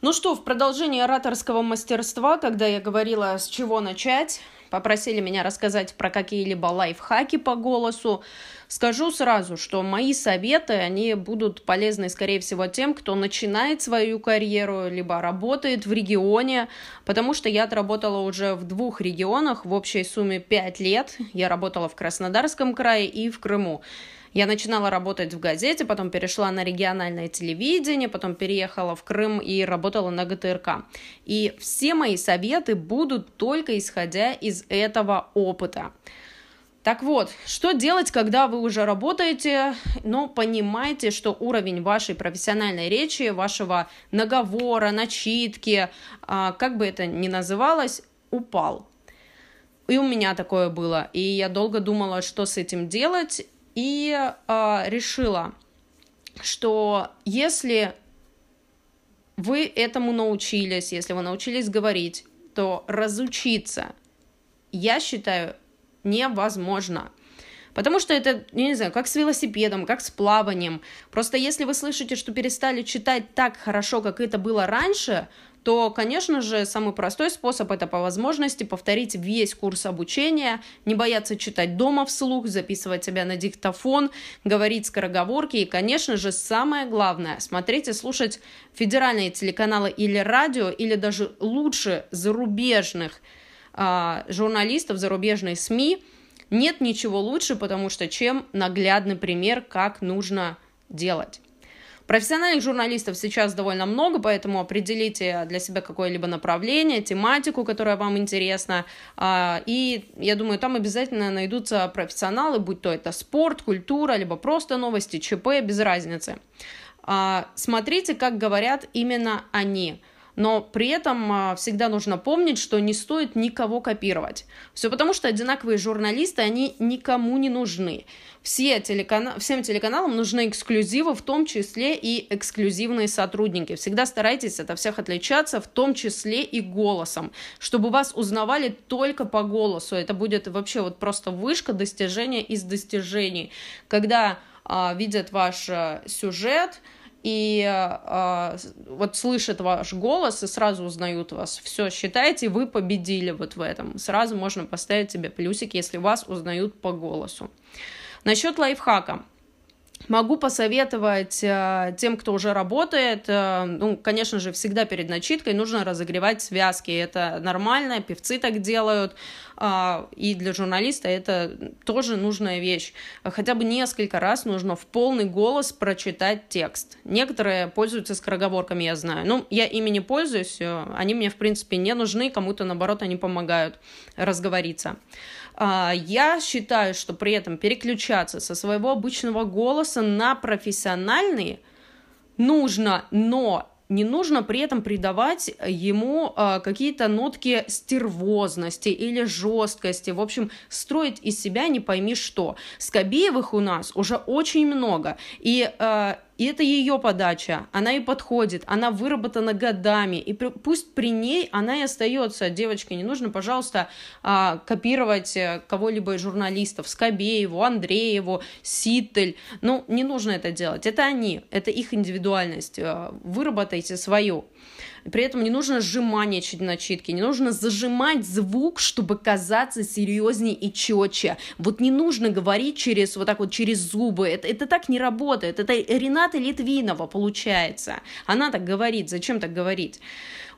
Ну что, в продолжении ораторского мастерства, когда я говорила, с чего начать, попросили меня рассказать про какие-либо лайфхаки по голосу, скажу сразу, что мои советы, они будут полезны, скорее всего, тем, кто начинает свою карьеру, либо работает в регионе, потому что я отработала уже в двух регионах в общей сумме 5 лет. Я работала в Краснодарском крае и в Крыму. Я начинала работать в газете, потом перешла на региональное телевидение, потом переехала в Крым и работала на ГТРК. И все мои советы будут только исходя из этого опыта. Так вот, что делать, когда вы уже работаете, но понимаете, что уровень вашей профессиональной речи, вашего наговора, начитки, а, как бы это ни называлось, упал. И у меня такое было. И я долго думала, что с этим делать и э, решила, что если вы этому научились, если вы научились говорить, то разучиться, я считаю, невозможно. Потому что это, я не знаю, как с велосипедом, как с плаванием. Просто если вы слышите, что перестали читать так хорошо, как это было раньше, то, конечно же, самый простой способ это по возможности повторить весь курс обучения, не бояться читать дома вслух, записывать себя на диктофон, говорить скороговорки и, конечно же, самое главное, смотреть и слушать федеральные телеканалы или радио, или даже лучше зарубежных журналистов, зарубежные СМИ. Нет ничего лучше, потому что чем наглядный пример, как нужно делать. Профессиональных журналистов сейчас довольно много, поэтому определите для себя какое-либо направление, тематику, которая вам интересна. А, и я думаю, там обязательно найдутся профессионалы, будь то это спорт, культура, либо просто новости, ЧП, без разницы. А, смотрите, как говорят именно они но при этом а, всегда нужно помнить, что не стоит никого копировать. Все потому, что одинаковые журналисты, они никому не нужны. Все телекана... Всем телеканалам нужны эксклюзивы, в том числе и эксклюзивные сотрудники. Всегда старайтесь от всех отличаться, в том числе и голосом, чтобы вас узнавали только по голосу. Это будет вообще вот просто вышка достижения из достижений. Когда а, видят ваш а, сюжет, и э, вот слышат ваш голос и сразу узнают вас. Все, считайте, вы победили вот в этом. Сразу можно поставить себе плюсик, если вас узнают по голосу. Насчет лайфхака. Могу посоветовать э, тем, кто уже работает, э, ну, конечно же, всегда перед начиткой нужно разогревать связки. Это нормально, певцы так делают, и для журналиста это тоже нужная вещь. Хотя бы несколько раз нужно в полный голос прочитать текст. Некоторые пользуются скороговорками, я знаю. Ну, я ими не пользуюсь, э, они мне, в принципе, не нужны, кому-то, наоборот, они помогают разговориться. А, я считаю, что при этом переключаться со своего обычного голоса на профессиональный нужно, но не нужно при этом придавать ему э, какие-то нотки стервозности или жесткости. В общем, строить из себя не пойми что. Скобеевых у нас уже очень много. И э, и это ее подача, она и подходит, она выработана годами, и пусть при ней она и остается. Девочки, не нужно, пожалуйста, а, копировать э, кого-либо из журналистов, Скобееву, Андрееву, Ситтель. Ну, не нужно это делать. Это они, это их индивидуальность. Э, выработайте свою. При этом не нужно сжиманничать начитки, не нужно зажимать звук, чтобы казаться серьезнее и четче. Вот не нужно говорить через вот так вот через зубы. Это, это так не работает. Это Рената Литвинова получается. Она так говорит. Зачем так говорить?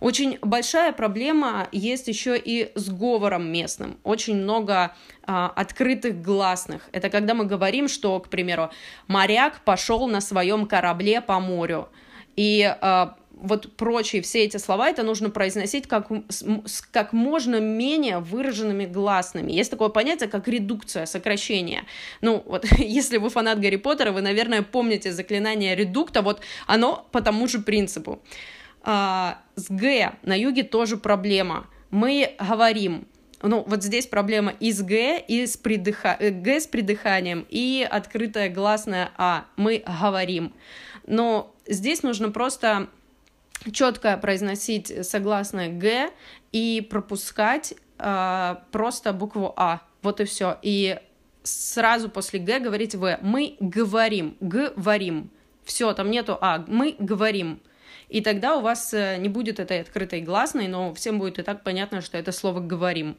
Очень большая проблема есть еще и с говором местным. Очень много а, открытых гласных. Это когда мы говорим, что, к примеру, моряк пошел на своем корабле по морю. И а, вот прочие все эти слова, это нужно произносить как, с как можно менее выраженными гласными. Есть такое понятие, как редукция, сокращение. Ну, вот если вы фанат Гарри Поттера, вы, наверное, помните заклинание редукта, вот оно по тому же принципу. А, с Г на юге тоже проблема. Мы говорим, ну, вот здесь проблема и с Г, и с придыха... Э, Г с придыханием, и открытая гласная А. Мы говорим. Но здесь нужно просто четко произносить согласное Г и пропускать э, просто букву А. Вот и все. И сразу после Г говорить В. Мы говорим. Говорим. Все, там нету А. Мы говорим. И тогда у вас э, не будет этой открытой гласной, но всем будет и так понятно, что это слово «говорим».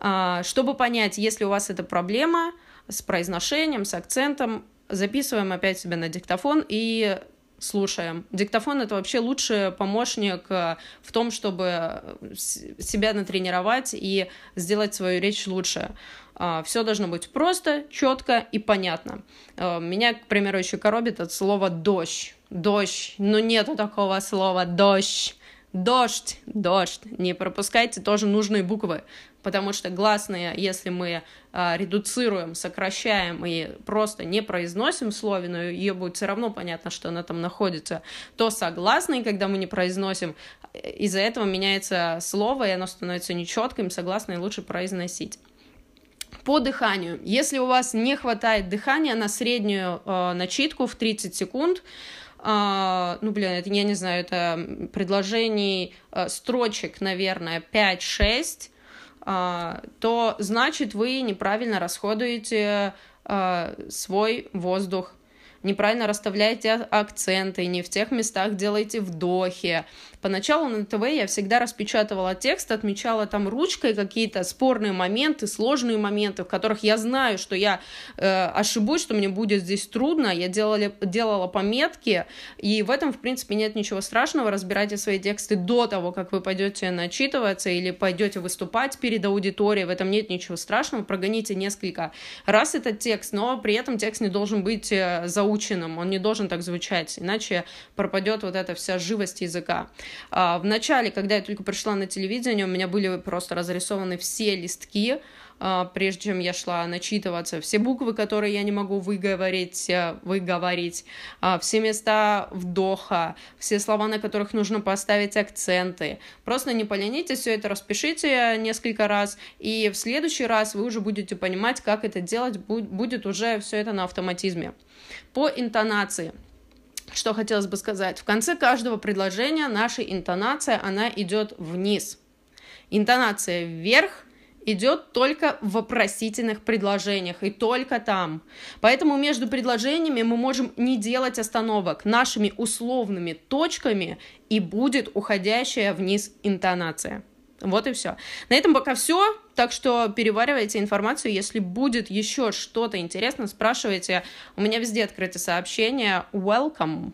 А, чтобы понять, если у вас эта проблема с произношением, с акцентом, записываем опять себя на диктофон и слушаем. Диктофон это вообще лучший помощник э, в том, чтобы себя натренировать и сделать свою речь лучше. А, Все должно быть просто, четко и понятно. Э, меня, к примеру, еще коробит от слова дождь. Дождь. Но нету такого слова дождь. Дождь, дождь. Не пропускайте тоже нужные буквы потому что гласные, если мы а, редуцируем, сокращаем и просто не произносим слове, но ее будет все равно понятно, что она там находится, то согласные, когда мы не произносим, из-за этого меняется слово, и оно становится нечетким, согласные лучше произносить. По дыханию. Если у вас не хватает дыхания на среднюю э, начитку в 30 секунд, ну, блин, это, я не знаю, это предложений, uh, строчек, наверное, 5-6, а, то значит вы неправильно расходуете а, свой воздух неправильно расставляете акценты, не в тех местах делаете вдохи. Поначалу на ТВ я всегда распечатывала текст, отмечала там ручкой какие-то спорные моменты, сложные моменты, в которых я знаю, что я э, ошибусь, что мне будет здесь трудно. Я делала, делала пометки, и в этом, в принципе, нет ничего страшного. Разбирайте свои тексты до того, как вы пойдете начитываться или пойдете выступать перед аудиторией. В этом нет ничего страшного. Прогоните несколько раз этот текст, но при этом текст не должен быть э, заученным, он не должен так звучать, иначе пропадет вот эта вся живость языка. А, в начале, когда я только пришла на телевидение, у меня были просто разрисованы все листки, прежде чем я шла начитываться, все буквы, которые я не могу выговорить, э, выговорить, а, все места вдоха, все слова, на которых нужно поставить акценты. Просто не поленитесь, все это распишите несколько раз, и в следующий раз вы уже будете понимать, как это делать, будет уже все это на автоматизме. По интонации – что хотелось бы сказать? В конце каждого предложения наша интонация, она идет вниз. Интонация вверх идет только в вопросительных предложениях и только там. Поэтому между предложениями мы можем не делать остановок. Нашими условными точками и будет уходящая вниз интонация. Вот и все. На этом пока все. Так что переваривайте информацию. Если будет еще что-то интересно, спрашивайте. У меня везде открыты сообщения. Welcome.